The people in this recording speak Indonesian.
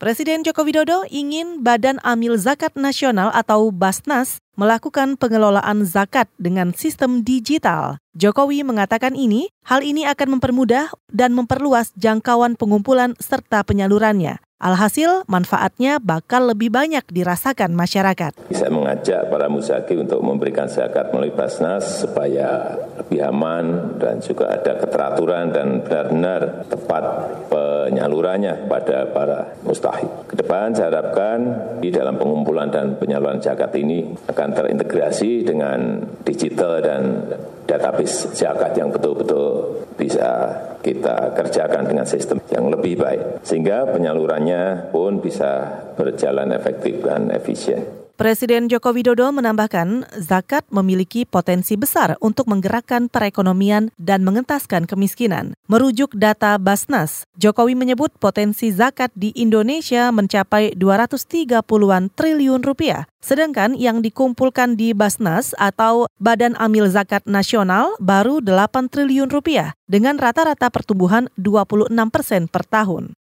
Presiden Joko Widodo ingin Badan Amil Zakat Nasional atau Basnas melakukan pengelolaan zakat dengan sistem digital. Jokowi mengatakan ini, hal ini akan mempermudah dan memperluas jangkauan pengumpulan serta penyalurannya. Alhasil, manfaatnya bakal lebih banyak dirasakan masyarakat. Bisa mengajak para musaki untuk memberikan zakat melalui Basnas supaya lebih aman dan juga ada keteraturan dan benar-benar tepat penyalurannya pada para mustahik. Ke depan saya harapkan di dalam pengumpulan dan penyaluran zakat ini akan terintegrasi dengan digital dan database zakat yang betul-betul bisa kita kerjakan dengan sistem yang lebih baik. Sehingga penyalurannya pun bisa berjalan efektif dan efisien. Presiden Joko Widodo menambahkan, zakat memiliki potensi besar untuk menggerakkan perekonomian dan mengentaskan kemiskinan. Merujuk data Basnas, Jokowi menyebut potensi zakat di Indonesia mencapai 230-an triliun rupiah. Sedangkan yang dikumpulkan di Basnas atau Badan Amil Zakat Nasional baru 8 triliun rupiah dengan rata-rata pertumbuhan 26 persen per tahun.